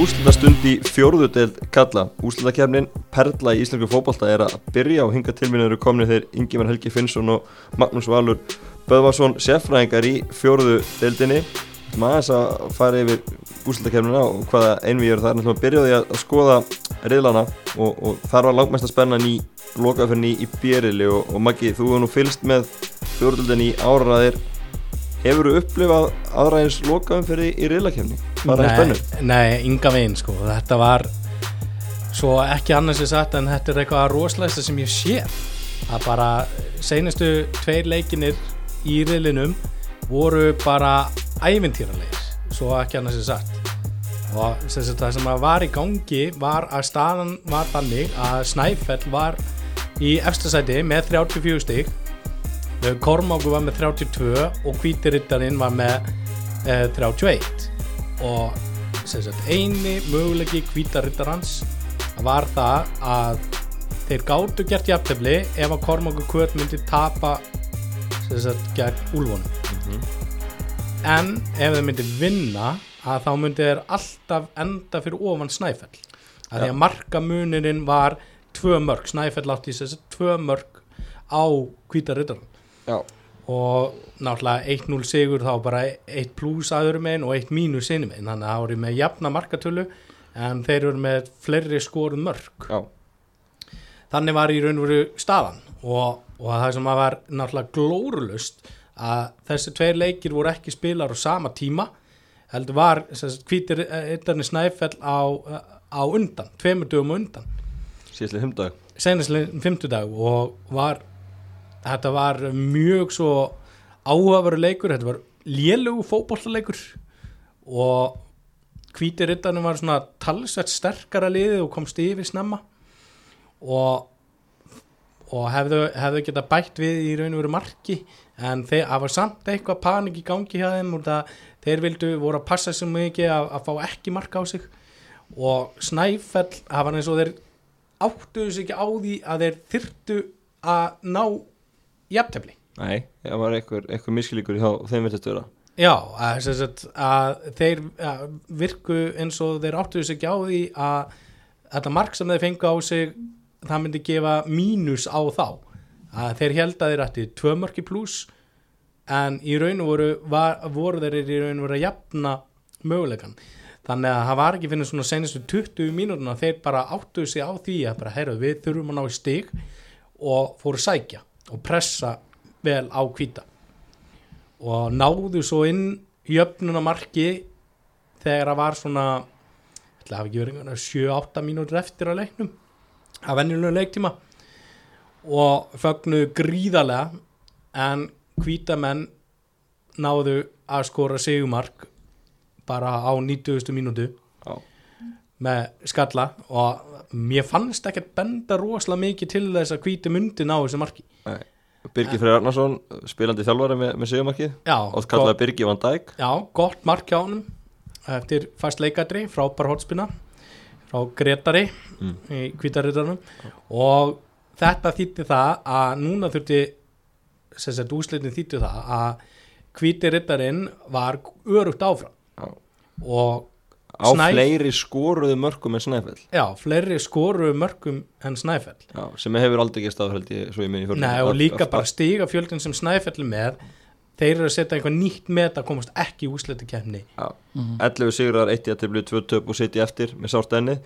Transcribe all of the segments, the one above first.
úslita stund í fjórðudeld kalla. Úslitakefnin Perla í Íslandsku fókbalta er að byrja og hinga tilminni eru komni þeir Ingemar Helgi Finnsson og Magnús Valur Böðvarsson seffræðingar í fjórðudeldinni. Maður að fara yfir úslitakefnina og hvaða einvið eru þar. Náttúrulega byrjaði að skoða riðlana og, og þar var langmest að spenna ný lokaferni í bjerili og, og Maggi þú hefur nú fylst með fjórðudeldinni í áraðir. Hefur þú upplifað lokaumferði í riðlakefni? Bara í spennu? Nei, nei, ynga veginn sko Þetta var svo ekki annars er sagt en þetta er eitthvað rosalegsta sem ég sé að bara seinustu tveir leikinir í riðlinum voru bara ævintýralegir svo ekki annars er sagt og sem sagt, það sem var í gangi var að staðan var þannig að Snæfell var í efstasæti með 34 stík Kormáku var með 32 og Hvítirittarinn var með eh, 31 og sagt, eini mögulegi Hvítarittarans var það að þeir gáttu gert jafntefli ef að Kormáku Kvöt myndi tapa sagt, gegn Úlfónum en ef þeir myndi vinna að þá myndi þeir alltaf enda fyrir ofan Snæfell. Að því Já. að markamunirinn var tvö mörg, Snæfell átti þess að tvö mörg á Hvítarittarinn Já. og náttúrulega 1-0 sigur þá bara 1 pluss aður meginn og 1 mínus sinni meginn þannig að það voru með jafna markatölu en þeir eru með fleiri skorun mörg Já. þannig var í raun og veru staðan og, og það sem að var náttúrulega glórulust að þessi tveir leikir voru ekki spilar á sama tíma heldur var hvítir eittarni snæfell á, á undan, tveimur dögum á undan Síðastlega humdag. senastlega fimmtudag og var þetta var mjög svo áhugaveru leikur, þetta var lélugu fótbollaleikur og hvíti rittarnir var svona talsvert sterkara liðið og komst yfir snemma og og hefðu, hefðu geta bætt við í raun og veru marki en það var samt eitthvað panik í gangi hjá þeim og það, þeir vildu voru að passa sem mikið að, að fá ekki marka á sig. Og Snæfell, það var eins og þeir áttuðu sig ekki á því að þeir þyrtu að ná jafntefli. Nei, það var einhver miskilíkur þá þeim veit þetta vera. Já, að, sagt, að þeir að, virku eins og þeir áttuðu sig á því að þetta mark sem þeir fengu á sig það myndi gefa mínus á þá. Að þeir held að þeir ætti tvö mörki pluss en í raun og voru, var, voru þeir í raun og voru að jafna möguleikan þannig að það var ekki finnir svona senastu 20 mínútuna þeir bara áttuðu sig á því að bara heyrðu við þurfum að ná í stig og fóru að sækja og pressa vel á hvíta og náðu svo inn jöfnunamarki þegar það var svona ætla að hafa ekki verið 7-8 mínútur eftir að leiknum að venjulega leiktíma og fögnuðu gríðarlega en hvítamenn náðu að skora sigumark bara á 90. mínútu. Með skalla og mér fannst ekkert benda rosalega mikið til þess að hvíti myndi ná þessu marki Nei. Birgir Freyr Arnarsson, spilandi þjálfari með, með sigumarkið. Já, Ótt kallaði Birgir Van Dijk. Já, gott mark hjá honum eftir fast leikadri, frábær hotspina frá Gretari Mm. í kvítarittarnum og þetta þýtti það að núna þurfti sem sagt úslitin þýtti það að kvítirittarinn var örugt áfram Já. og Á Snæf- fleiri skoruðu mörgum en Snæfell. já, fleiri skoru mörgum en Snæfell Já, sem hefur aldrei minni fyrir. Nei, og líka bara stiga fjöldin sem Snæfell er með þeir eru að setja eitthvað nýtt með að komast ekki í úslitikefni Já. 11 sigrar, 1 í að tilblið, 2 töp og sitt í eftir með sárt enni.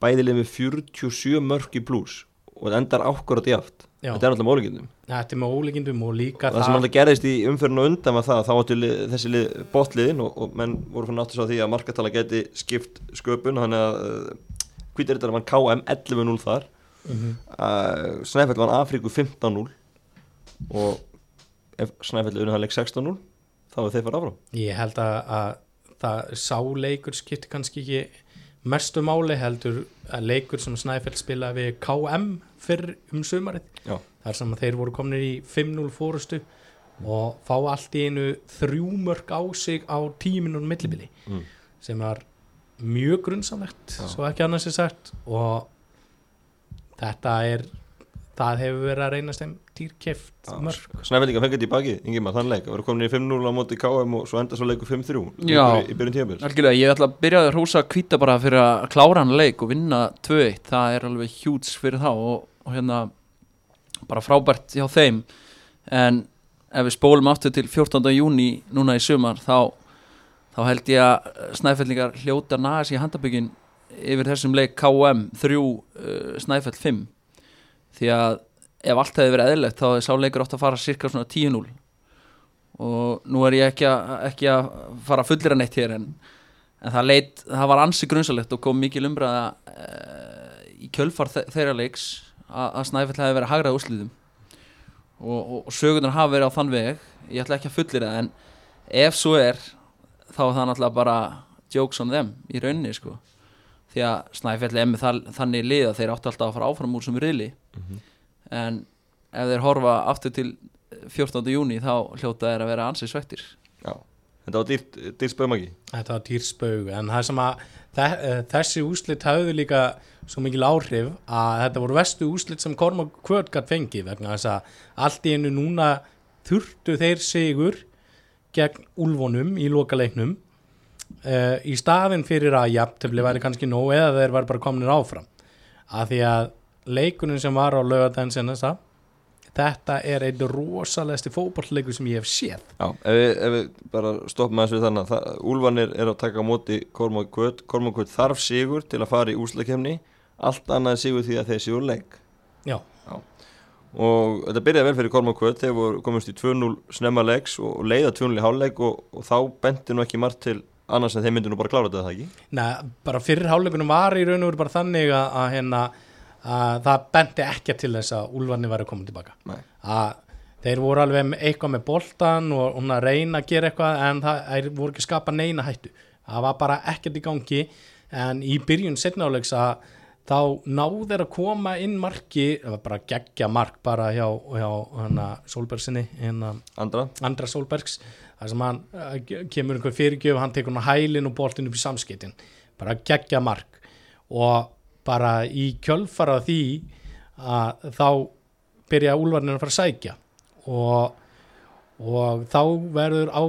Bæðileg með 47 mörg í blús og það endar ákvörðat í aft. Já. Þetta er náttúrulega mólíkindum. þetta er með ólíkindum og líka Það sem alltaf gerðist í umfyrinu undan var það að þá áttu lið, þessi lið, botliðin og, og menn voru fann áttu svo því að markatala geti skipt sköpun þannig að uh, hvítirittar vann KM 11-0 þar Mhm. uh, Snæfell vann Afríku 15-0 og ef Snæfell er unnæðanleik 16-0 þá er þeir fara áfram Ég held að, að það sáleikur skipti kannski ekki mestu máli heldur að leikur sem Snæfell spila við KM fyrr um sumarið Já. þar sem þeir voru kominir í 5-0 fórustu og fá allt í einu þrjúmörk á sig á tíminun millibili Mm. sem var mjög grunnsamlegt Já. svo ekki annars er sagt og þetta er það hefur verið að reynast þeim dýrkeft mörg Snæfellinga fengið í baki, Ingimar, þann leik. Það voru komin í 5-0 á móti KM og svo enda svo leiku 5-3 Já. Algjörlega, ég ætla að byrja að hrósa kvíta bara fyrir að klára hann leik og vinna 2-1, það er alveg hjúts fyrir þá og, og hérna bara frábært hjá þeim. En ef við spólum aftur til 14. júni núna í sumar þá, þá held ég að snæfellingar hljóta nagas í handabyggin yfir þessum leik KM 3 uh, snæfell 5 því að ef allt hefði verið eðlilegt þá er sá leikur átt að fara cirka svona 10-0 og nú er ég ekki að, ekki að fara fullir að neitt hér en, en það, leit, það var ansi grunnsalegt og kom mikil umræða uh, í kjölfar þe þeirra leiks að, að Snæfell hefði verið að hagra úrslitum. Og, og, og sögurnar hafa verið á þann veg. Ég ætla ekki að fullir það en ef svo er þá er það náttúrulega bara jokes on them í rauninni sko því að Snæfell er með það, þannig lið að þeir áttu alltaf að fara áfram úr sem riðli. En ef þeir horfa aftur til 14. júni þá hljóta þeir að vera ansið svektir Já, þetta var dýrt, dýrt spöðmaki Þetta var dýrspaug en það sem að þe eh, þessi úslit hafðu líka svo mikil áhrif að þetta voru vestu úslit sem Kormák Kvöld gætt fengi vegna þess að allt í einu núna þurftu þeir sigur gegn úlfonum í lokaleiknum uh, í staðin fyrir að jafntefli væri kannski nóg eða þeir væri bara kominir áfram. Af því að leikunum sem var á lögadaginn senast þetta er einn rosalegsti fótbollleikur sem ég hef séð. Já, ef við, ef við bara stoppum aðeins við þannig að Úlfarnir er að taka á móti Kormák Kvöt þarf sigur til að fara í úslakefni allt annað sigur því að þeir sigur leik. Já, og þetta byrjaði vel fyrir Kormák Kvöt þegar voru komist í 2-0 snemma leiks og, leiða 2-0 í hálfleik og, og þá benti nú ekki margt til annars en þeir myndu nú bara klára þetta það ekki? Nei, bara fyrir hálfleikunum var í raun og veru bara þannig að, að, hérna, að það benti ekki til þess að Úlfarni var að koma tilbaka. Að þeir voru alveg með eitthvað með boltan og hún að reyna að gera eitthvað en það voru ekki að skapa neina hættu. Það var bara ekkert í gangi en í byrjun setnáleiks að þá náðu þeir að koma inn marki, það var bara geggja mark bara hjá, hjá hana, Solbergsinni hana, Andra, Andra Solbergs þar sem hann uh, kemur einhver fyrirgjöf hann tekur hann á hælinn og boltin upp í samskiptin bara geggja mark. Og bara í kjölfara því að þá byrja úlvarnir að fara að sækja. Og, og þá verður á,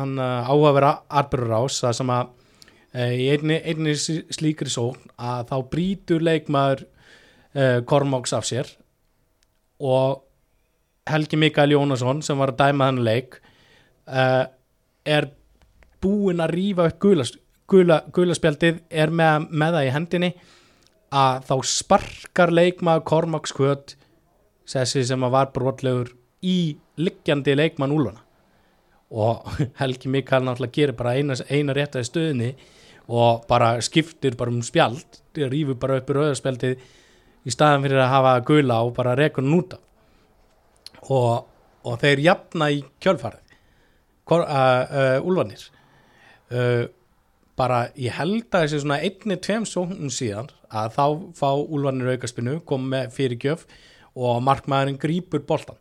hann uh, á að vera atbyrður ás það sem að í einni, einni slíkri sókn að þá brýtur leikmaður uh, Kormáks af sér og Helgi Mikael Jónasson sem var að dæma þannig leik uh, er búinn að rífa upp gula, gula, er með, með það í hendinni að þá sparkar leikmaður Kormáks kvöt þessi sem að var brotlegur í liggjandi leikmann úlfana. Og Helgi Mikael náttúrulega gerir bara eina, eina réttaði stöðinni og bara skiptir bara um spjald rífur bara upp í rauðarspjaldið í staðan fyrir að hafa gula og bara rekur hann út af. Og, og þeir jafna í kjölfarið. Kor, uh, uh, úlfanir uh, bara ég held að þessi svona einni tveim sóknum síðan að þá fá úlfanir aukaspinu kom með fyrirgjöf og markmaðurinn grípur boltan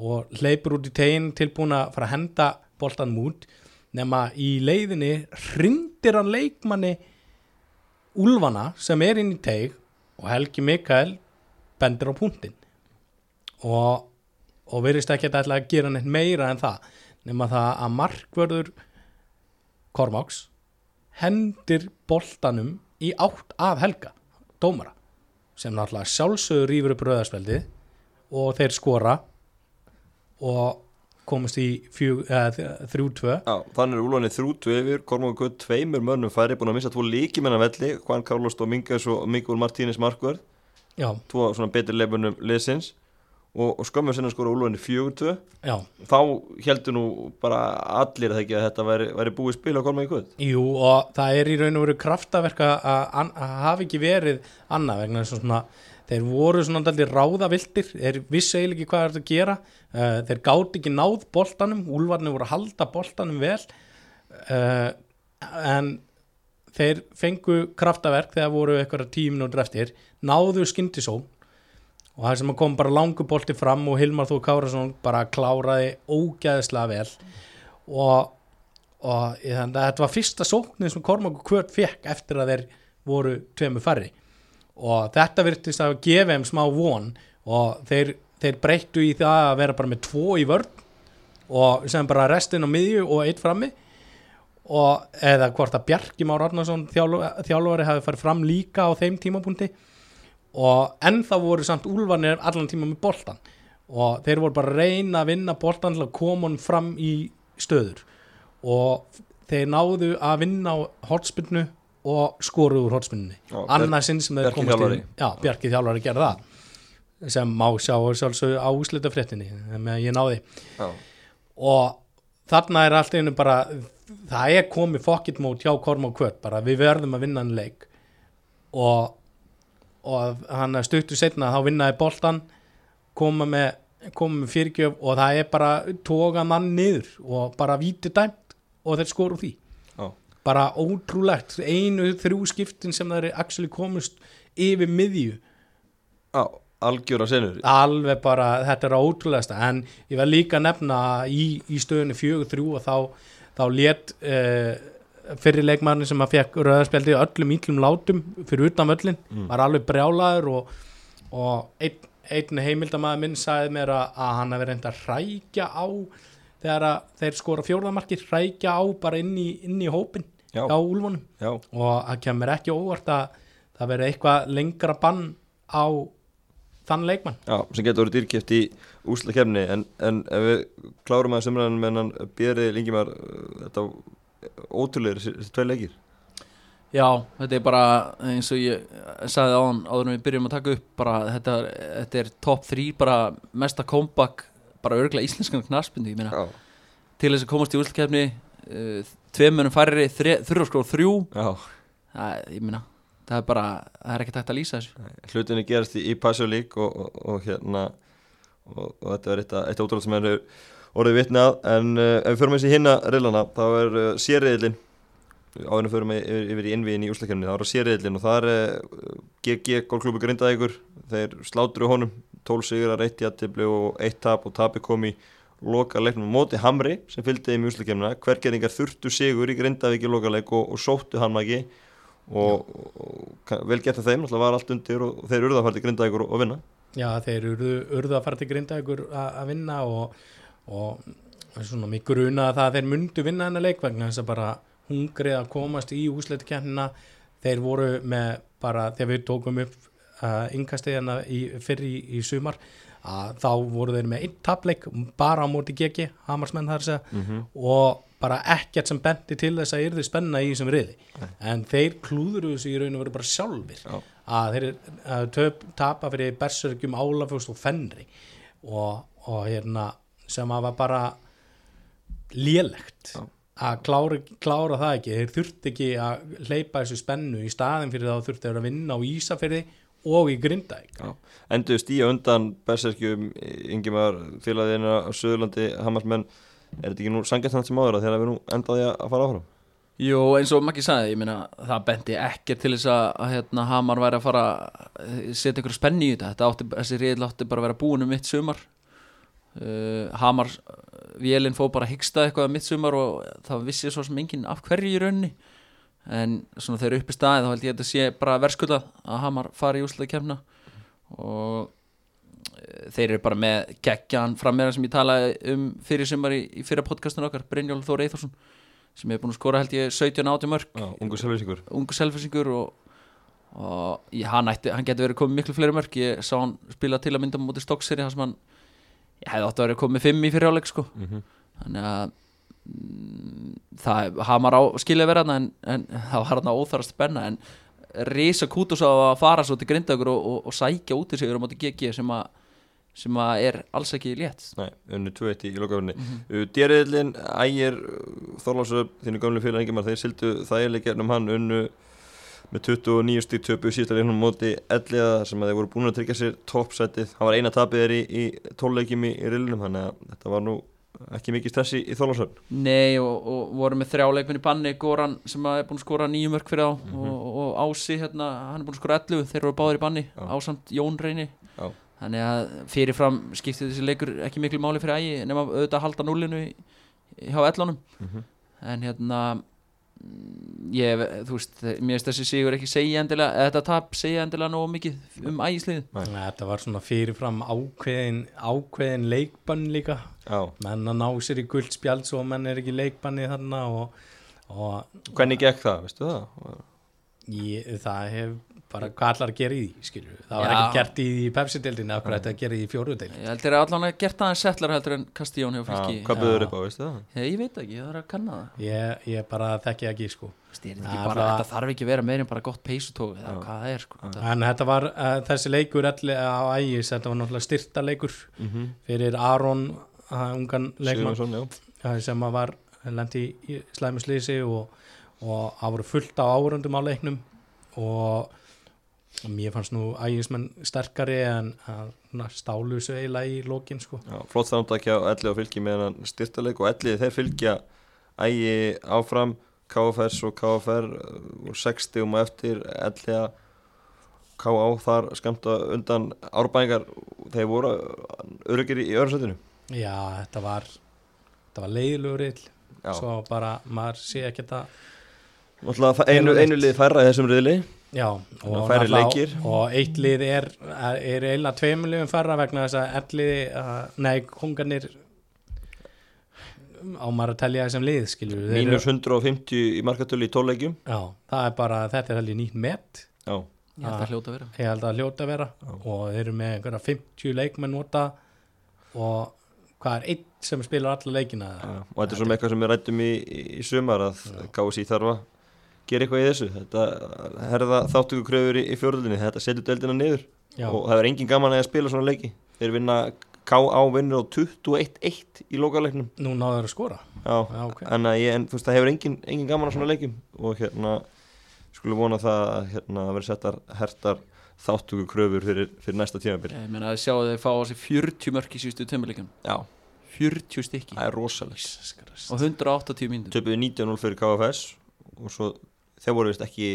og hleypur út í tegin tilbúin að fara að henda boltan mút nema í leiðinni hrindir hann leikmanni úlfana sem er inn í teig og Helgi Mikael bendir á punktin og, og verðist ekki að að gera neitt meira en það. Nema það að markvörður Kormáks hendir boltanum í átt af Helga dómara sem náttúrulega sjálfsögur rýfur upp rauðarspeldi og þeir skora og komast í fjög- eða, þrjú tvö. Já, þannig er Úlfarnir þrjú tvefir Kormák Kvöt tveimur mönnum færi búin að missa tvo líkimenn af velli. Juan Carlos Dominguez og Miguel Martínez Markvörð. Já, tvo svona betri leifunum liðsins. Og, og skömmur sinna skora Úlfarnir fjögur tvö. Já. Þá heldur nú bara allir að þetta væri, væri búið spil á Kormák Kvöt Jú og það er í raun og veru kraftaverka að, hafa ekki verið annað vegna svona þeir voru svona daldir ráðavildir þeir vissi eiginlega ekki hvað er að gera. Uh, þeir gátt ekki náð boltanum úlfarnir voru að halda boltanum vel. Uh, en þeir fengu kraftaverk þegar voru eitthvað tíu minútur eftir náðu skyndisó og það sem kom bara langu bolti fram og Hilmar Þó Kárasson bara kláraði ógæðislega vel. Og og þetta var fyrsta sóknin sem Kormáku Kvört fekk eftir að þeir voru tveimu færri og þetta virtist að gefa þeim smá von. Og þeir, þeir breyttu í það að vera bara með tvo í vörn. Og sem bara restin á miðju og eitt frammi. Og eða hvort að Bjarki Már Arnarsson þjálfari, hafi farið fram líka á þeim tímapunkti. Og ennþá voru samt úlfarnir allan tíma með boltan og þeir voru bara reyna að vinna boltan til að koma hann fram í stöður. Og þeir náðu að vinna á hotspinnu og skoruðu úr hotspinnunni Já, annað sinn sem þeir komast já, Bjarki þjálfari gerði það sem má sjá sjálfsögðu á úslita fréttinni með ég náði. Já, og þarna er allt einu bara það er komið fokkitt mót hjá Korm og Kvört bara við verðum að vinna hann leik. Og, og hann stuttu setna þá vinnaði boltan koma með, með fyrirgjöf og það er bara toga mann niður og bara víti dæmt og þeir skoru því bara ótrúlegt einu þrjú skiptin sem það er actually komust yfir miðju. Já algjör að senur alveg bara, þetta er ótrúlegasta. En ég var líka að nefna í, í stöðunni fjögur þrjú og þá, þá lét uh, fyrir leikmannin sem að fekk rauðarspjaldi öllum ítlum látum fyrir utan völlin, var alveg brjálaður og, og einn, einn heimildamæður minn sagði mér að, að hann hefði reynd að hrækja á þegar þeir skora fjórðamarkir hrækja á bara inn í, inn í hópin Já. á úlfunum. Já, og það kemur ekki óvart að það verði eitthvað lengra bann á þann leikmann. Já, sem getur verið dýrkjöft í úsla kemni en, en ef við klárum að sömræðan með hann Björið Lingimar þetta ótrúlega þessi tvei leikir. Já, þetta er bara eins og ég sagði áðan áður en við byrjum að taka upp bara þetta, þetta er top 3 bara mesta comeback bara örglega íslenskan knarsbyndu ég meina. Já, til þess að komast í úrslutkefni uh, tveimönum færri þurra skróð þrjú. Það, ég meina það er bara, það er ekki tægt að lýsa þessu. Hlutinni gerast í, í League og, og, og hérna og, og þetta er eitt, eitt ótrúlega sem er orðið vitni að en uh, ef við förum eins í hinna reilana þá er uh, sérriðlin áður en við förum yfir, yfir í innvíðin í úslakefni þá er sérriðlin og það er GG Gólklúbi Grindaðíkur þeir slátru honum 12 sigur eitt jættibli og eitt tap og tapi kom í loka leiknum á móti Hamri sem fylgdi í úslakefnina hvergeringar þurftu sigur í Grindavík í loka leik og, og sóttu hann maki og, og, vel gert að þeim náttúrulega var allt undir og, og þeir urðu að fara til Grindavíkur og, vinna. Já, þeir urðu, urðu að fara til Grindavíkur að vinna og, svona mig gruna það að þeir myndu vinna hennar leik vegna þess að bara hungrið að komast í úsleitukennina þeir voru með bara þegar við tókum upp uh, yngkastiðina í, fyrir í, í sumar að þá voru þeir með einn tapleik bara á móti GG, Hamarsmenn þar að segja -hmm. og bara ekkert sem benti til þess að yrði spenna í þessum riði en þeir klúðuru þessu í raun og veru bara sjálfir Já. að þeir að töp, tapa fyrir Berserkjum, Álafjóst og Fenri og, og hérna sem að var bara lélegt Já. að klára, klára það ekki þeir þurfti ekki að hleypa þessu spennu í staðin fyrir þá þurfti þeir að vinna á Ísafirði og í Grindavík. Endur stíja undan Berserkjum Ingimar félagðina á Suðurlandi Hamarsmenn er þetta ekki nú sangjast hann sem áður að þegar við nú endaði að fara áfram? Jú, eins og Maggi sagði, ég meina það bendi ekkert til þess að, að hérna, Hamar væri að fara að setja ykkur spenni í þetta, þetta átti, þessi reyðl átti bara að vera búin um mitt sumar. Uh, Hamar vélinn fóð bara að hyggsta eitthvað um mitt sumar og það vissi svo sem enginn af hverju í raunni en svona þegar upp í staði þá held ég að þetta sé bara verðskuldað að Hamar fari í úslega kemna og eh, þeir eru bara með geggjan frammeðan sem ég talaði um fyrir sumar í, í fyrra podcastinu okkar, Brynjólf Þór Eithórsson sem er búin að skora held ég 17-18 mörg Já, ungu selfisingur og, og ég, hann, ætti, hann getur verið komið miklu fleiri mörg ég sá hann spila til að mynda móti Stokkseri þar sem hann ég hefði átt að vera komið fimm í fyrirháleik sko. mm -hmm. þannig að það hamar á skilja vera þarna en, en það var hann óþara spenna en risa kútus á að fara svo til grindagur og, og, og sækja út í sig á móti GG sem að sem að er alls ekki létt. Nei, unnu 2-1 í lokaöfni mm mm -hmm. Djeriðlin, Ægir Þorlásöf, þínu gamlu félag Ingimar þeir sildu þægileg gernum hann unnu með 29 stík töpu síðasta leiknum móti elliða sem að þeir voru búin að tryggja sér toppsætið, hann var eina tapið þeir í, í tóluleikjum í, í rillinum þannig að þetta var nú ekki mikið stress í, í Þorlásöf Nei og, og voru með þrjá leikminni banni Goran sem er búin að skora nýju mörg fyrir á og, og Ási hérna, hann er búin að skora 11 þeir eru báðir í banni, Já. Ásamt Jón Reyni Já. þannig að fyrirfram skipti þessi leikur ekki miklu máli fyrir ægi nema auðvitað að halda núlinu hjá ellunum mm -hmm. en hérna ég, þú veist, mér finnst þessi sigur ekki segja endilega, eða þetta tap segja endilega nógu mikið um ægislið Nei. Þetta var svona fyrirfram ákveðin, ákveðin leikbann líka Já, menn að ná sér í guldspjald svo menn er ekki leikbanni þarna og, og hvernig gekk það, veistu það? ég, það hef bara hvað allar að gera í því skilju það var ekki gert í pepsi-deildinu hverju þetta að gera í fjóruðdeildinu ég held þér allan að gert aðeins settlar heldur en Kastíjón hefur Já, fylki hvað byrður upp á, veistu það? ég, ég veit ekki, ég þarf að kanna það. Ég, ég bara þekki ekki sko. Er Já, ekki bara, þetta þarf ekki að vera meira en bara gott peysutók eða hvað það er sko. En þetta var uh, þessi leikur allir á ægis þetta var náttúrulega styrta leikur Mm -hmm. fyrir Aron uh, ungan leikmann. Uh, sem var lendi í slæmuslýsi og, og það voru fullt á árundum á leiknum og og mér fannst nú ægismenn sterkari en að svona stálu svo eiginlega í lókin sko. Flott samtækja á Elli og fylki með hann styrtaleg og Elli þeir fylgja ægi áfram KFS og KFR og 60 um eftir Elli að KA þar skamta undan árbæðingar þeir voru örugir í öðursættinu Já, þetta var var leiðilegur rill Já, svo bara maður sé ekki þetta einu, einu lið færra í þessum riðli Já, og, leikir. og eitt lið er, er eiginlega tveimur liðum færra vegna þess að elliði, nei, kongarnir á maður að telja þessum lið, skilur við mínus 150 í markatölu í tóleikjum Já, það er bara, þetta er alveg nýtt met. Já, ég held að hljóta vera. Ég held að hljóta að vera. Og þeir eru með einhverja 50 leikmenn nota. Og hvað er einn sem spilar alla leikina? Já, og þetta er svona eitthvað sem við rættum í, í, í sumar að KSI þarf að gera eitthvað í þessu. Þetta herða þáttöku kröfur í, í fjórðulinni þetta setur deildina niður. Já, og það er engin gaman að spila svona leiki. Þeir vinna KA vinnur á 21-1 í lokaleiknum. Nú náður að skora? Já, Já, ok. en, að ég, en veist það hefur engin, engin gaman að svona leikim og hérna skulum vona það að hérna verður settar hertar þáttöku kröfur fyrir, fyrir næsta tímabil. Ég meina að sjá að þeir fá á sig 40 mörk í síðustu tömuleikum Já, 40 stykki. Það er Christ. og 180 mínútur. Töpuðu 19-0 fyrir KFS og svo þeir voru vist ekki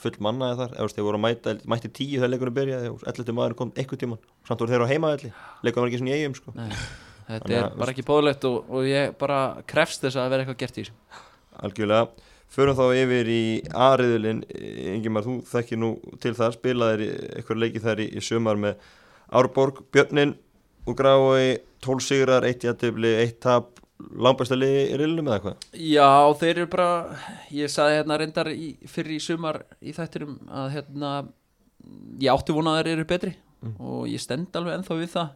full mannaði þar. Eða þeir voru mæta, mætti tíu þegar leikunum byrjaði og 11 maður kom eitthvað tíman og samt voru þeir á heimaðalli, leikunum var ekki svona í eigum sko. Nei, þetta Þannig er að, bara ekki bóðlegt og, og ég bara krefst þess að vera eitthvað gert í þessu. Algjörlega. Förum þá yfir í A-riðulinn Ingimar, þú þekkir nú til það spilaðir eitthvað leiki þar í, í sumar með Árborg, Björnin og Grái, 12 sigrar 1 jættibli, 1 tap langbæsta liði í riðlunum eða hvað? Já, þeir eru bara ég saði hérna reyndar í, fyrir í sumar í þættinum að hérna ég átti vona að þeir eru betri og ég stend alveg ennþá við það.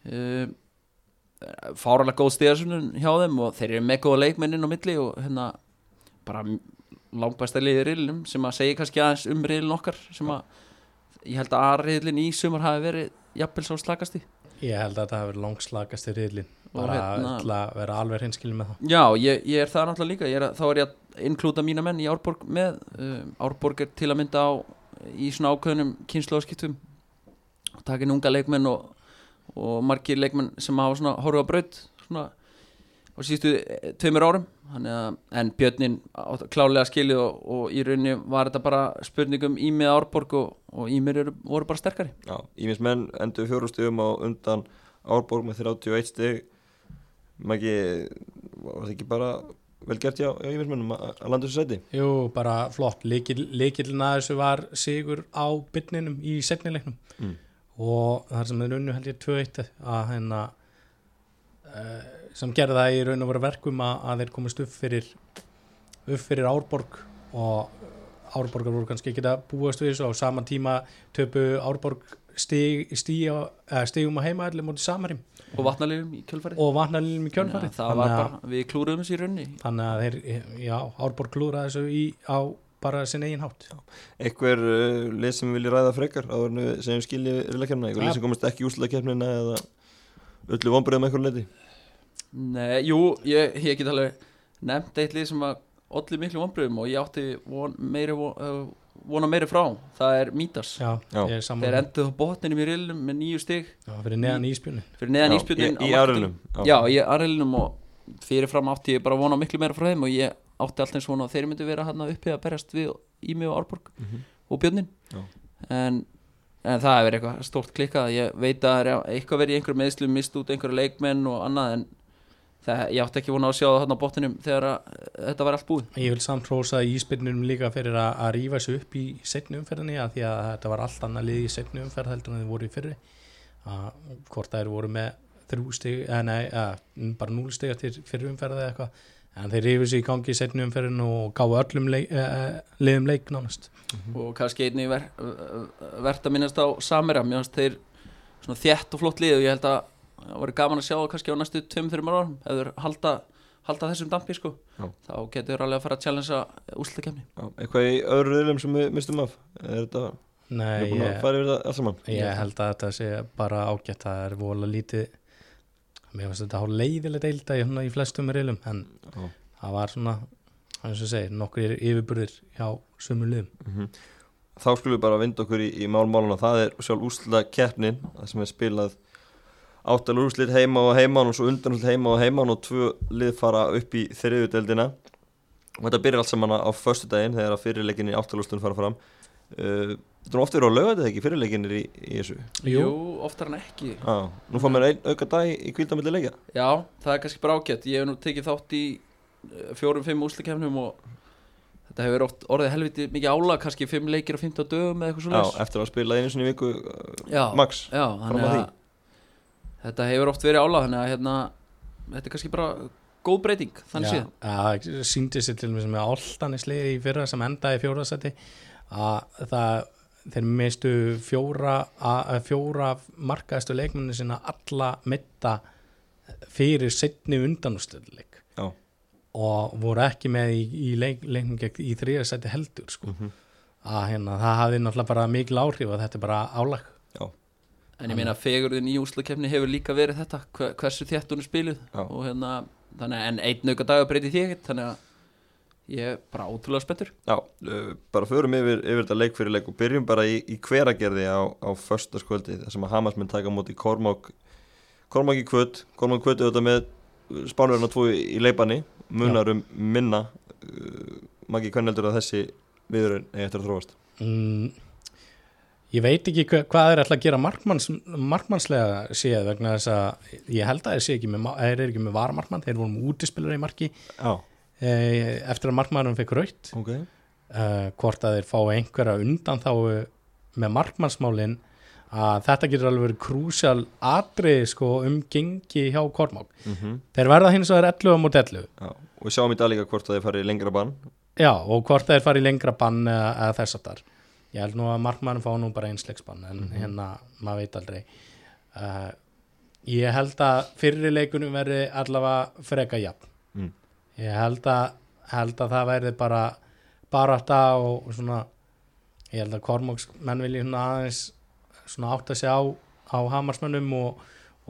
Uh, fáralega góð stíðarsunum hjá þeim og þeir eru með góða leikmennin á milli og hérna bara langbæsta liði riðlunum sem að segja kannski aðeins um riðlun okkar sem að ég held að A-riðlun í sumar hafi verið jafnvel svo slakasti Ég held að hafi verið langslagast í riðlin bara hérna- að vera alveg hinskilin með það. Já, ég, ég er það náttúrulega líka. Er, að- þá er ég að inklúta mína menn í Árborg með um, Árborg er til að mynda á í svona ákveðnum kynnslóðskiptum og taka inn unga leikmenn og, og margir leikmenn sem hafa svona horfið á braut svona á síðustu eh, tveimur árum. Þannig að, en Björnin klálega skilið og, og í rauninni var þetta bara spurningum Ímið Árborg og, og Ímir eru, voru bara sterkari. Já, Ímis menn endur fjóru stigum á undan Árborg með 31 stig. Maður ekki, var það ekki bara vel gert hjá, hjá Ímis mennum að landa þessu sæti? Jú, bara flott, líkillin að þessu var sigur á byrninum í setnileiknum Mm. og þar sem þeir unnu held ég 2-1 að hérna uh, sem gerði það í raun og voru verkum að, að þeir komist upp fyrir upp fyrir Árborg og Árborgar voru kannski ekki að búast við þessu. Á sama tíma töpu Árborg stig, stig, uh, stigum á heimaðalli mútið Samarim og vatnaliðum í kjölfarið? Og vatnalínum í kjölfarið. Það var að- bara, við klúruðum þessu í rauninni. Þannig að þeir, já, Árborg klúra þessu í, á bara sinn eigin hátt. Einhver uh, lið sem vilja ræða frekar? Áður en við segjum skilji riðlakefna, Ja. lið sem komist ekki í úslutakefnina eða öllu vonbröðum einhver leiti Nei, jú, ég, ég get alveg nefnt eitt lið sem að olli miklu vonbröðum og ég átti von, meiri, von, uh, vona meiri frá. Það er Mítas já, Já. er þeir enduð á botninum í riðlum með nýju stig. Já, fyrir neðan íspjunni fyrir neðan Já, íspjörnin í, árunum já, í aðriðlunum og fyrirfram átti ég bara að vona miklu meira frá þeim og ég átti alltaf eins vona að þeir myndu vera hann uppi að berjast við Ími og Árborg Mhm. og Björnin Já. en, en það hefur verið eitthvað stórt klikkað. Ég veit að það er eitthvað verið í einhverjum meðslum mist út einhverju leikmenn og annað en, það, ég átti ekki vona að sjá það þarna á botninum þegar að, uh, þetta var allt búið. Ég vil samt hrósa íspyrnum líka fyrir að, að rífa sig upp í setni umferðinni að því að þetta var allt annað lið í setni umferð heldur en þið voru í fyrri. Að hvort þær voru með þrjú stig, eða nei, eða, bara núl stiga til fyrri umferði eða eitthvað. En þeir rífu sig í gangi í setni umferðinu og gáðu öllum leik, eh, liðum leik nánast. Og kannski einnig ver, verðt að minnast á Samira, finnst þeir svona þétt og flott lið og ég held að það voru gaman að sjá kannski á næstu 2-3 árum ef þeir halda, halda þessum dampi sko. Já. þá getur alveg að fara að challengea úslutakefni eitthvað í öðru riðlum sem við mistum af er þetta, Nei, við búin að ég, saman ég held að þetta sé bara ágætt það er vola lítið mér finnst þetta hálf leiðilegt eilda í, svona í flestum riðlum en Já. það var svona eins og segir, nokkur yfirburðir hjá sumur liðum Mhm. Þá skulum við bara vinda okkur í, í málmálun og það er sjálf úrsluta keppnin það sem er spilað áttalur úrslit heima og heiman og svo undan úrslit heima og heiman og tvö lið fara upp í þriðudeldina og þetta byrjar allt saman á förstu daginn þegar að fyrirleikinni áttalúrslun fara fram. Uh, Þetta er ofta verið á lögðu ekki fyrirleikinir í, í þessu? Jú, oftar en ekki. Ah, Nú fá mér einn auka dag í, kvíldamilli leikja? Já, það er kannski bara ágætt. Ég hef nú tekið þátt í eh, fjórum, fimm úslikefnum og þetta hefur oft orðið helviti mikið álag kannski fimm leikir á 15 dögum eða eitthvað Já, svo eftir að spila einu sinni í viku uh, Já, max já þannig að að því. Þetta hefur oft verið álag þannig að hérna, þetta er kannski bara góð breyting þannig séð Já, síndi sér til og með sem með Altanisliði í fyrra sem endaði í fjóraðsæti að það þeir mistu fjóra, að, fjóra markaðistu leikmenni sinna alla mitta fyrir setni undanústöðleik Já. og voru ekki með í, í leik, leiknum gegn í þriðarsæti heldur sko. Mhm. að hérna, það hafði náttúrulega bara mikil áhrif og þetta er bara álag En ég meina fegurðin í úslakefni hefur líka verið þetta hver, hversu þétt hún er spiluð. Og hérna, þannig að en einn auka dag breyti því ekkert þannig að ég er bara ótrúlega spenntur. Já, bara förum yfir, yfir þetta leik fyrir leik og byrjum bara í, í hveragerði á, á föstaskvöldi þar sem að Hamas mun taka móti Kormák Kormák í kvöld, Kormák kvöld auðvitað með spánverðina tvo í, í leipanni munar um minna. Uh, Maggi, hvernig heldur að þessi viðurinn eigi eftir að þróast? mm, ég veit ekki hva, hvað er alltaf að gera markmanns, markmannslega séð vegna þess að ég held að þeir þeir eru ekki með varamarkmann, þeir voru með útispilur í marki. Já, eh, eftir að markmannum fekk raut ok. uh, hvort að þeir fá einhverja undan þá með markmannsmálin að þetta getur alveg verið krúsjál atrið sko um gengi hjá Kormák. mm Þeir verða hins vegar 11 á mót 11 Já, og við sjáum í dag líka hvort að þeir fari lengra bann. Já, og hvort þeir fara í lengra bann eða, eða þess að þar. Ég held nú að markmannum fá nú bara einsleiksbann en hérna, maður veit aldrei. Uh, ég held að fyrri leikunum verði allavega freka jafn. Mm. Ég held að, held að það verði bara barata og, og svona, ég held að Kormáks menn vilji svona aðeins svona átt að sjá á hamarsmönnum og,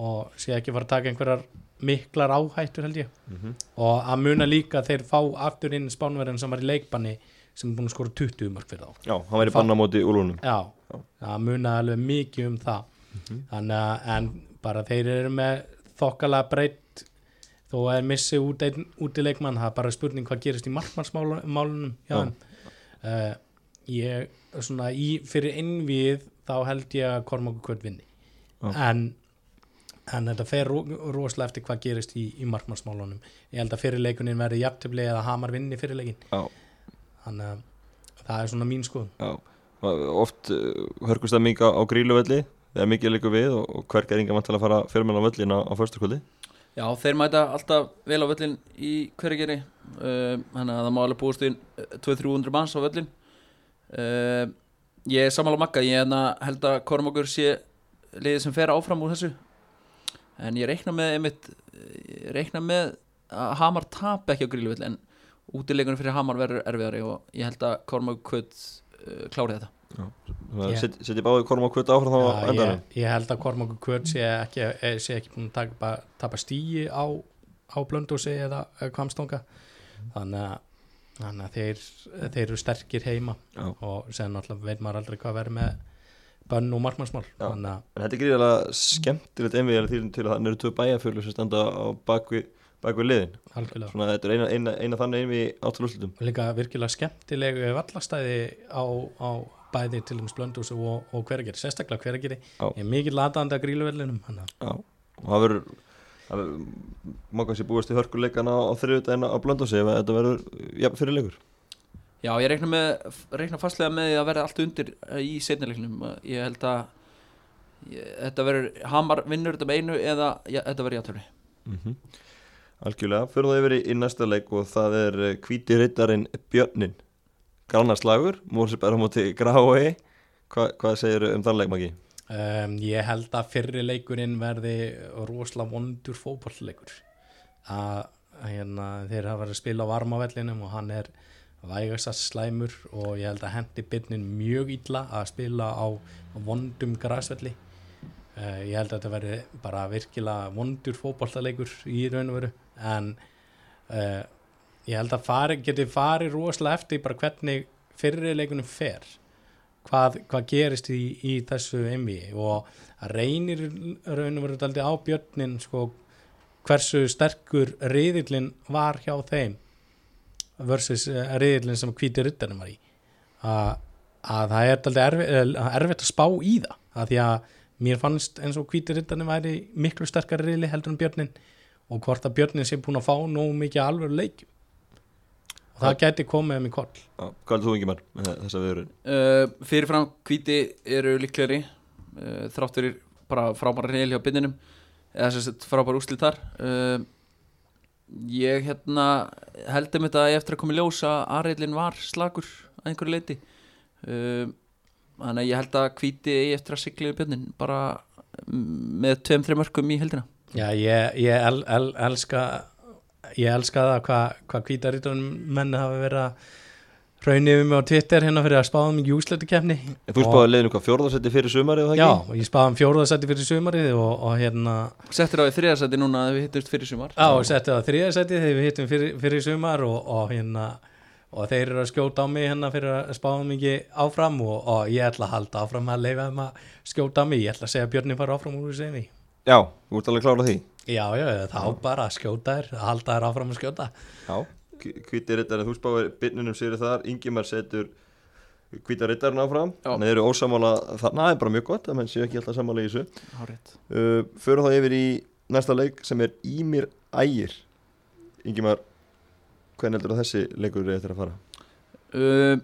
og sé ekki fara að taka einhverjar miklar áhættur held ég mm og að muna líka þeir fá aftur inn spánverðin sem var í leikbanni sem er búin að skora 20 mörg fyrir þá. Já, hann væri bann á móti úlunum. Já, það muna alveg mikið um það. Þannig að en bara þeir eru með þokkalega breytt þó að þeir missi út einn út í leikmann það er bara spurning hvað gerist í markmannsmálunum já, Já. uh, ég svona í, fyrir innvið þá held ég að Kormáku kvöld vinni. En en þetta fer ro rosalega eftir hvað gerist í, í markmannsmálunum. Ég held að fyrirleikunin verði jafntefli eða Hamar vinni fyrirleikin Já, þannig að það er svona mín skoðun. Já. Oft uh, hörkust það mikið á gríluvelli þegar mikið líka við og, og hverg er inga vant til að fara fjörmenn á völlin á, á föstukvöldi Já, þeir mæta alltaf vel á völlin í hverjageri uh, þannig að það má alveg búast inn 200-300 manns á völlin uh, Ég er sammála makka ég hérna held að Kormokur sé liðið sem fer áfram úr þessu. En ég reikna með einmitt, ég reikna með að Hamar tap ekki á gríluvill en útileikunum fyrir Hamar verður erfiðari og ég held að Kormokur kvöld uh, klári þetta Ég- Set, Setji báði Korm á kvöld áfram þá á Já, ég, ég held að Kormáku Kvöld sé ekki, eh, sé ekki búin að tapa, tapa stíi á, á blöndósi eða kvamstonga þannig að, þannig að þeir, þeir eru sterkir heima Já. og sen náttúrulega veit maður aldrei hvað verður með bönn og að En þetta er gríðilega skemmtilegt einvið til að þannig eru tvö bæjarfjölu sem standa á bakvið bakvi liðin. Algjörlega. Svona þetta er eina, eina, eina þannig einvið áttalúslutum og líka virkilega skemmtileg vallastæði á, á bæði til um blöndósi og, og hverageri, sérstaklega ég er mikið latandi að gríluvellinum og það verður má kannski búast í hörkuleikana á þriðudagina á Blöndósi ef að þetta verður jafn fyrir leikur Já, ég reikna, með, reikna fastlega með því að verða allt undir eh, í setnileiknum ég held að ég, þetta verður Hamar vinnur þetta með einu eða ja, þetta verður játöfni mm Algjörlega, fyrir það yfir í, næsta leik og það er eh, hvíti rittarinn Björnin Grannarslagur, Mórsberg á móti Grái Hva, Hvað segir um þann leik, Maggi? Um, ég held að fyrri leikurinn verði rosalega vondur fótballleikur að hérna, þeir hafa verið að spila á varmavellinum og hann er vægast slæmur og ég held að hendi byrnin mjög illa að spila á vondum græsvelli uh, ég held að þetta verði bara virkilega vondur fótballleikur í raun og veru. En uh, ég held að fari, geti farið rosalega eftir bara hvernig fyrri leikunum fer. Hvað, hvað gerist í, í þessu emmi og reynir raun og veru daldi á björnin sko, hversu sterkur riðillin var hjá þeim versus eh, riðillin sem hvíti ryttarinn var í. Að, að það er daldi erfitt, erfitt að spá í það að því að mér fannst eins og hvíti ryttarinn væri miklu sterkar riðli heldur en björnin og hvort að björnin sé búin að fá nóg mikið alveg leikjum. Og það geti komið um í koll. Já, Hvað er þú ekki mann með þessa viðurinn? uh, Fyrirfram hvíti eru líklegri uh, þrátt fyrir bara frábæra reyl hjá byrninum eða sem sagt frábæra úslit þar. Uh, ég hérna heldum þetta eftir að koma í ljós að aðreilin var slagur að einhverju leiti uh, þannig að ég held að hvíti eigi eftir að sigla í björnin bara mm, með tveim, þreim mörgum í heldina Já, ég, ég el, el, elska ég elska það hvað hva hvítarítunum menni hafa verið að raunni um mig á Twitter hérna fyrir að spáða mikið úsleitukefni En þú spáði leiðinu hvað fjórðarsetti fyrir sumarið það Já, ég spáði um fjórðarsætti fyrir sumarið og, og hérna Settir á í þriðarsæti núna að við hittumst fyrir sumar? Já, og setti það þriðarsætti þegar við hittum fyrir, fyrir sumar og, og hérna og þeir eru að skjóta á mig hérna fyrir að spáða mikið áfram og, og ég ætla að halda áfram að leifa þeim að skjóta á mig. Ég ætla að segja að Björni fara áfram úr þessu Já, þú ert alveg klárað því? Já, já, þá bara að skjóta þér að halda þér áfram að skjóta. Já, hvíti rittarinn þú spáði byrnunum sér þar Ingimar setur hvíta rittarinn áfram. Já. Þannig eru ósamála þarna, það er bara mjög gott að menn séu ekki alltaf samála í þessu. Uh, Förum þá yfir í næsta leik sem er Ímir Ægir. Ingimar, hvernig heldur að þessi leikur er eftir að fara? Uh,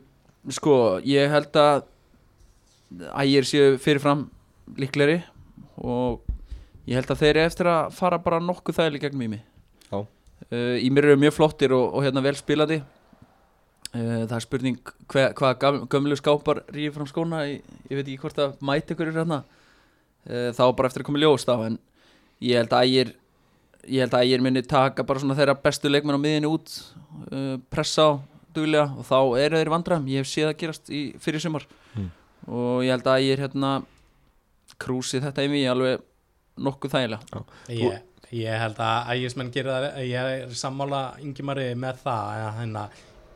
sko, ég held að ægir séu fyrirfram líkleri og ég held að þeir eru eftir að fara bara nokkuð þægileg gegn mými uh, Ímir eru mjög flottir og, og hérna vel spilandi. Uh, það er spurning hva, hvað gam, gömlu skápar ríði fram skóna ég, ég veit ekki hvort að mæti ykkur er hérna. Uh, þá bara eftir að koma í ljós þá en ég held að ægir ég held að ægir minni taka bara svona þeirra bestu leikmenn á miðinu út uh, pressa á duglega og þá eru þeir vandræðum. Ég hef séð að gerast í fyrir sumar. Mm. og ég held að ég er hérna krúsi þetta í mig alveg nokkuð þægilega. Ég, ég held að ægismenn gera það ég er sammála yngimari með það að hérna,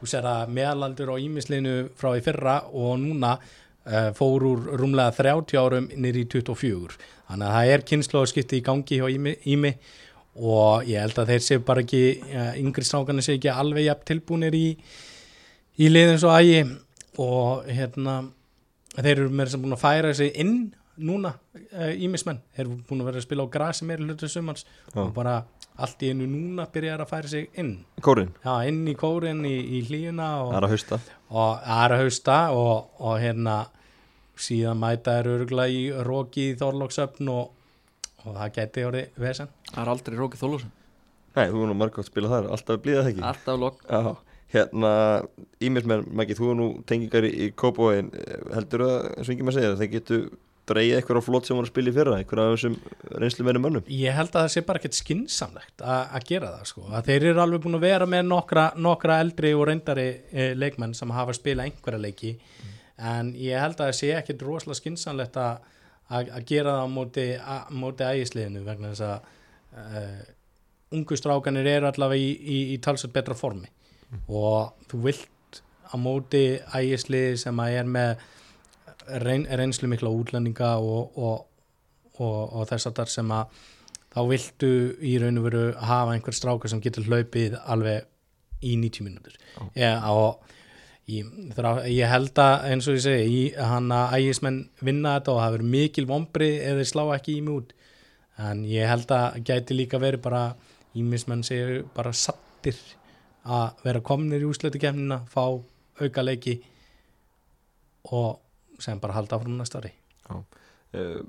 þú sér að meðalaldur á ímislinu frá í fyrra og núna uh, fór úr rúmlega 30 árum nýri í 24 þannig að það er kynnslóðskipti í gangi hjá Ími, Ími og ég held að þeir séu bara ekki yngri strákarnir séu ekki alveg jafn tilbúinir í, í liðin svo ægi og hérna þeir eru meira sem búin að færa sig inn núna ímismenn, þeir eru búin að vera að spila á grasi meira hlutu sumans Já. og bara allt í einu núna byrjar að færa sig inn. Kórin, já, inn í kórin, í, í hlíuna og, það er að hausta. og það er að hausta og, og hérna síðan mæta er örgulega í róki í Þorlóksöfn og, og það geti orðið vesen. Það er aldrei Róki Þólusson Nei, þú er nú margótt að spila þar, alltaf blíða það ekki. Alltaf Já, hérna Ímismenn, Maggi, þú er nú tengingar í, í Kópóin heldur að, eins og Ingimar segir, þeir getu dreigið eitthvað á flott sem voru að spila í fyrra eitthvað af þessum reynslu meðnum mönnum? Ég held að það sé bara ekkert skinsamlegt að að gera það sko, að þeir eru alveg búin að vera með nokkra, nokkra eldri og reyndari e, leikmenn sem hafa spilað einhverja leiki. En ég held að það sé ekkert rosalega skinsamlegt að, að, gera það á móti, móti ægisliðinu vegna þess að uh, ungu strákanir eru allavega í, í, í talsveit betra formi. Og þú vilt á móti ægisliði sem að er með reyn, reynslu mikla útlendinga og, og, og, og þess að þar sem að þá viltu í raun og veru hafa einhver stráka sem getur hlaupið alveg í 90 mínútur. Ég, og ég, þrá, ég held að eins og ég segi ég, hann að ægismenn vinna þetta og það verður mikil vombri ef þeir slá ekki í mig út. En ég held að gæti líka verið bara ímismenn séu bara sattir að vera komnir í úsleitukefnina fá auka leiki og sem bara halda áfram næsta ári. Uh,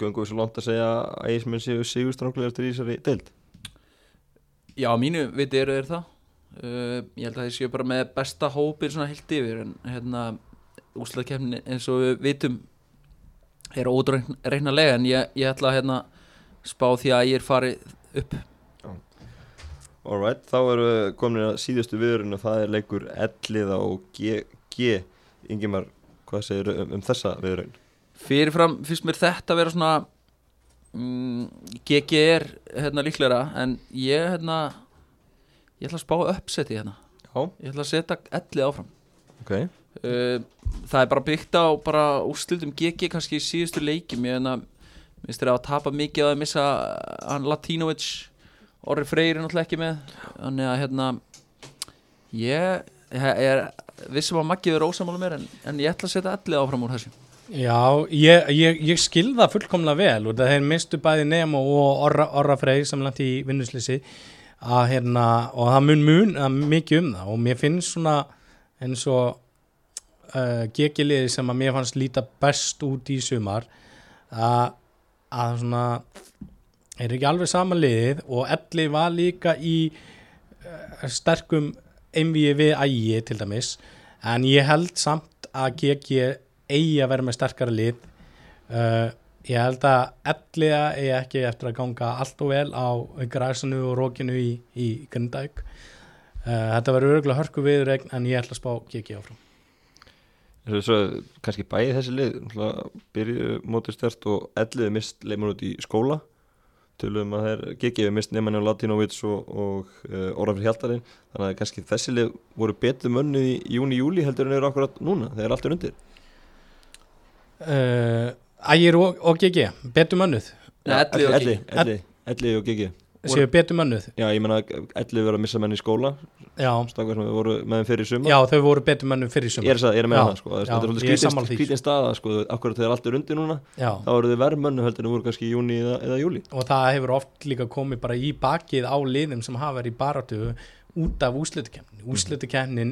Göngum við svo langt að segja að Ægismenn séu sigurstranglegar til þessari deild? Já, mínu viti eru þeir það uh, Ég held að þeir séu bara með besta hópir svona heilt yfir en hérna úsleikefni eins og við vitum er ódreiknarlega en ég, ég ætla að hérna spá því að ég er farið upp Alright, þá erum við komin að síðustu viðurinn og það er leikur Elliða og GG Ingimar, hvað segir um, um þessa viðurinn? Fyrirfram finnst mér þetta að vera svona mm, GG er hérna líklega en ég hérna ég ætla að spá uppseti hérna. Já, ég ætla að setja ellið áfram. Ok. Uh, það er bara byggt á bara úrslutum GG kannski í síðustu leikjum. Ég hérna, minnst þér að tapa mikið að missa hann Latinovic Orri Freyr er náttúrulega ekki með. Þannig að hérna ég, ég er vissum að Maggi er ósamála mér en, en ég ætla að setja ellið áfram úr þessu. Já, ég, ég, ég skil það fullkomlega vel og það er mistu bæði Nemo og Orra, Orra Frey sem langt í vinnuslýsi að hérna, og það mun mun að mikið um það. Og mér finnst svona eins og uh, gegiliði sem að mér fannst líta best út í sumar að, að svona er ekki alveg sama liðið og Elli var líka í uh, sterkum einvíi við ægi til dæmis. En ég held samt að GG eigi að vera með sterkara lið uh, ég held að Elliða eigi ekki eftir að ganga allt og vel á græsanu og rókinu í, í Grindavík. Uh, þetta verður örgulega hörku viðregn en ég ætla að spá GG áfram. Svo, svo, kannski bæði þessi lið byrjuðu mótið stert og elliði mist leimur út í skóla. Tölum að þeir GG mist nefnir Latinovic og, og uh, Orafri Hjaltarinn þannig að kannski þessi lið voru betur mönnuð í júni-júli heldur en eru akkurat núna þegar allt er undir. Uh, Ægir og, og GG betur mönnuð. Elli og GG. Elli, Elli og GG séu betur mönnuð. Já, ég menna Elli verið að missa menn í skóla. Já, stakar sem við voru með þeim fyrir sumar. Já, þau voru betur mönnuð fyrir Ég sumar er, að- ég er með Já, það sko, já, þetta er ég svolítið sammála skrítin, því. skrítin staða sko, akkurat þegar allt er undir núna já, þá eru þið verð mönnu heldur en þau voru kannski í júni eða, eða júli og það hefur oft líka komið bara í bakið á liðum sem hafa verið í baráttu út af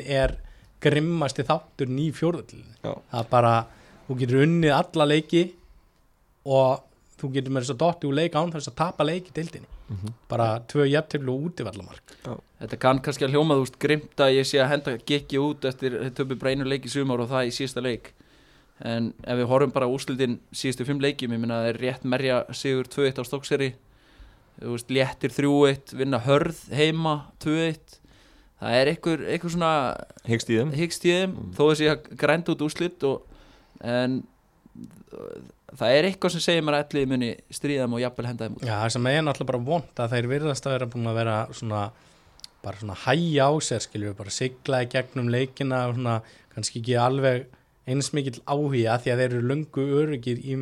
er það er bara, þú getur unnið alla leiki og þú getur með þess að dotti úr leik án þess að tapa leiki dildinni bara tvö jafnteflu og útivallamark Þetta kann kannski að hljóma þú veist grimt að ég sé að henda Giggi út eftir bara einu leik í sumar og það í síðasta leik. En ef við horfum bara á úrslitin síðustu fimm leikjum, ég minna það er rétt merja sigur 2-1 á Stokkseri þú veist léttir 3-1 vinna hörð heima 2-1 það er einhver, einhver svona Hyggst í þeim. hyggst í þeim þó þessi að grænda út úrslit og, en það er eitthvað sem segir mér að allir muni stríða þeim og jafnvel henda þeim út. Já, það sem er náttúrulega bara vond að þeir virðast að vera búin að vera svona bara svona hæja á sér skiljum við bara sigla í gegnum leikina og svona kannski ekki alveg eins mikill áhuga því að þeir eru löngu öryggir í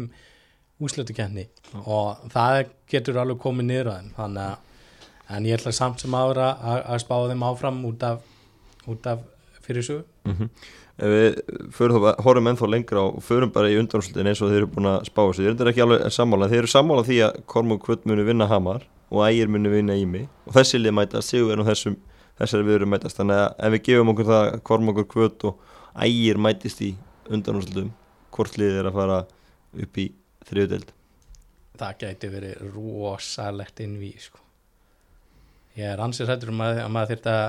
úslutukenni og það getur alveg komið niður á þeim þannig að en ég ætla samt sem ára að, að spá þeim áfram út af, út af fyrir sögu mm Ef við horfum ennþá lengra og förum bara í undanúrslutin eins og þeir eru búin að spá þessu Þeir eru ekki alveg sammála, þeir eru sammála því að Kormúk Kvöld muni vinna Hamar og Ægir muni vinna Ími. Og þessi lið mætast, Sigur er nú þessum þessari við erum mætast, þannig að ef við gefum okkur það að Kormúk Kvöld og Ægir mætist í undanúrslutum hvort lið er að fara upp í þriðudeld það gæti verið rosalegt innví sko. ég er ansið hættur um að, þyrfti að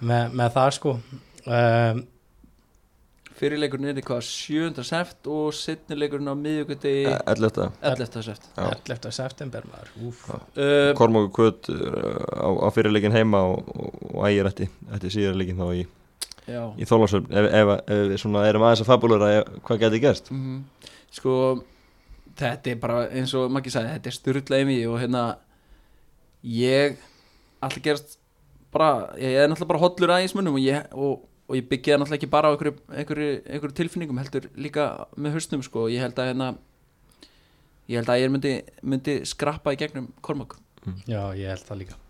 með, með það sko um, fyrirleikurinn er eitthvað 7. seft og setnileikurinn á miðjögundi 11. 11. seft Já. 11. september maður uh, Kormúk Kvöld á, á fyrirleikin heima og, og, og Ægir ætti síðarleikin þá í, já í Þólasöfn ef, ef, ef við svona erum aðeins að fabulera hvað geti gerst Mhm. sko þetta er bara eins og Maggi sagði þetta er styrla í mig og hérna ég alltaf gerast bara, ég er náttúrulega bara hollur aðeins munum og ég, og, og ég byggja það náttúrulega ekki bara á einhverju, einhverju, einhverju tilfinningum heldur líka með höstum sko. Ég held að hérna ég held að ég myndi, myndi skrappa í gegnum Kormák. Já ég held það líka.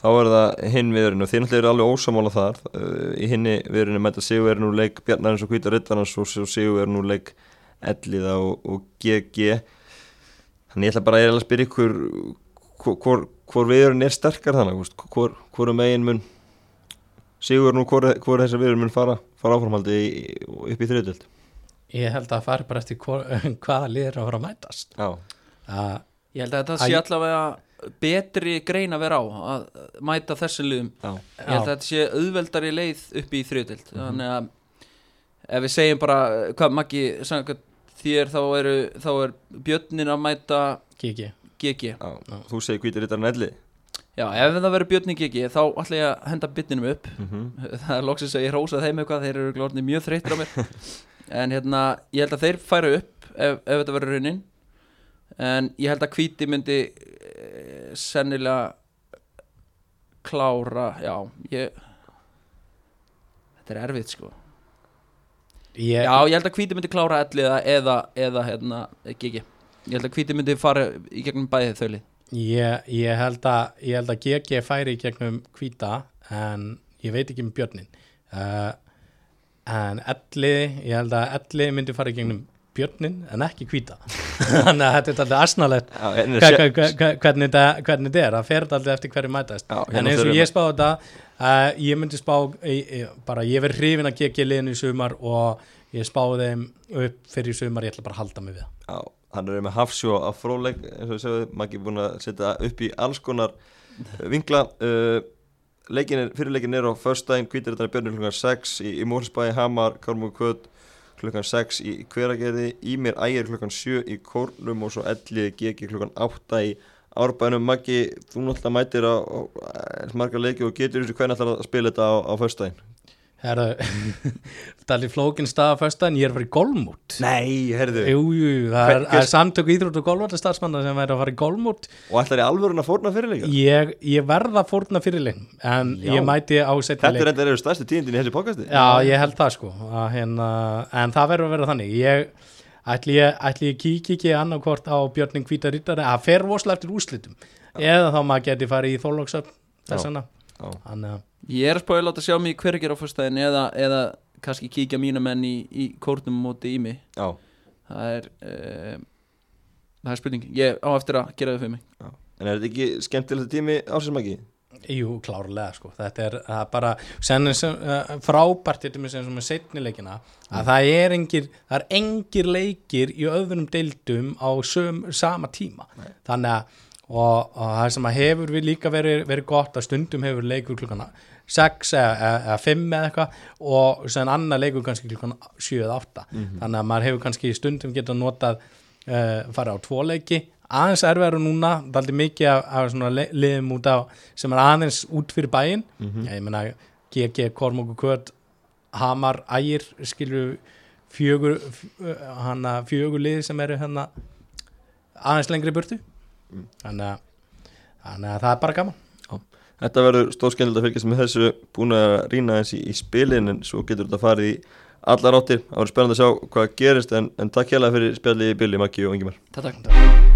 Þá er það hinn viðurinn og þið náttúrulega eru alveg ósamála þar. Uh, í hinni viðurinn mæta Sigur er nú leik Bjarnarins og Hvítar Rittarnas og svo Sigur er nú leik Elliða og, og GG Þannig ég ætla bara eiginlega að spyrja ykkur hvor, hvor, viðurinn er sterkar þannig hvor, hvor megin mun Sigur nú hvor, hvor þessar viðurinn mun fara, fara áframhaldi í, upp í þriðdöld ég held að það fari bara eftir hvor, hvaða liður að fara að mætast. Já, að, Ég held að þetta sé allavega betri grein að vera á að mæta þessi liðum. Já, Ég held að þetta sé auðveldari leið upp í þriðdild Þannig að ef við segjum bara hvað Maggi þér þá, eru, þá er björnin að mæta GG GG já, þú segir hvítir rittarinn Elli. Já, ef það verður björnin GG þá ætla ég að henda bitninum upp. Mm -hmm. Það er loksins að ég hrósa þeim eitthvað þeir eru glórni mjög þreyttir á mér. En hérna, ég held að þeir færa upp ef, ef þetta verður raunin. En ég held að hvíti myndi e, sennilega klára, já, ég Þetta er erfitt sko. Ég, Já, ég held að hvíti myndi klára elliða eða, eða hérna, GG Ég held að hvíti myndi fara í gegnum bæðið þauli ég, ég, held að, ég held að GG færi í gegnum hvíta en ég veit ekki um björnin uh, en elli ég held að elli myndi fara í gegnum björnin en ekki hvíta. Þannig að þetta er alltaf en hva- hvernig þetta hvernig þetta er, það fer alltaf eftir hverju mætast. Já, en hérna eins og ég spáði þetta uh, ég myndi spá ég, bara ég verð hrifin að GG liðinu í sumar og ég spáði þeim upp fyrir sumar, ég ætla bara að halda mig við það hann er með hafsjó af fróðleik eins og við segjum, Maggi er búin að setja upp í alls konar vingla uh, leikin fyrirleikin er á föstudaginn, hvítir þetta er björnir klukkan 6 í, í Mórsbæði, Hamar, Kármúi Kvöt klukkan 6 í Hveragerði Ímir Ægir klukkan 7 í Kórnum og svo Elliði GG klukkan 8 í Árbænum, Maggi, þú náttúrulega mætir á, á, marga leiki og getur þessu hvernig ætlar að spila þetta á, á föstudaginn Herra, þetta er alveg flókin stað að fösta en ég er að fara í golmút. Nei, herðu Jú, jú, það er, er samtök íþrótt og golfvallar starfsmanna sem væri að fara í golmút. Og ætlar í alvörun að fórna fyrirleika ég, ég verða fórna fyrirlein en Já. ég mæti á setni Þetta er enda eru stærstu tíðindin í þessi podcasti. Já, ég held það sko. Að, hérna, en það verður að vera þannig. Ég ætli ég, ætli ég kík ekki annarkvort á Björning Hvíta Rittari að fer rosalega eftir úrslitum. Eða þá maður geti farið í þólóksöfn þessana Já. Ég er að spáði að láta sjá mig hver ekki á fyrstæðin eða, eða kannski kíkja mína menn í, í kórnum móti í mig Já, Það er uh, Það er spurning, ég á eftir að gera það fyrir mig. Já. En er þetta ekki skemmtilegt tími ásins Maggi? Jú, klárlega sko, þetta er er bara sen, sem, uh, frábært þetta með sem með setni leikina að það er engir, það er engir leikir í öðrum deildum á söm, sama tíma. Þannig að og, og það sem að hefur við líka verið, verið gott að stundum hefur leikur klukkana 6 eða, eða, eða 5 eða eitthvað og sen annar leikur kannski klukkan 7 eða 8 þannig að maður hefur kannski stundum getað notað uh, fara á tvo leiki. Aðeins erfiðar núna, það er aldrei mikið af, af svona le- liðum út á sem er aðeins út fyrir bæinn. Ég meina GG, Kormok og Kvöt Hamar, Ægir skilur fjögur hana, fjögur lið sem eru hérna aðeins lengri burtu. Þannig að, þannig að það er bara gaman Þetta verður stóðskennilegt að fylgjast með þessu búin að rýna eins í, í spilin en svo getur þetta farið í allar áttir. Það verður spennandi að sjá hvað gerist en, en takk hérlega fyrir spjallið í Billy, Maggi og Ingimar. Takk, takk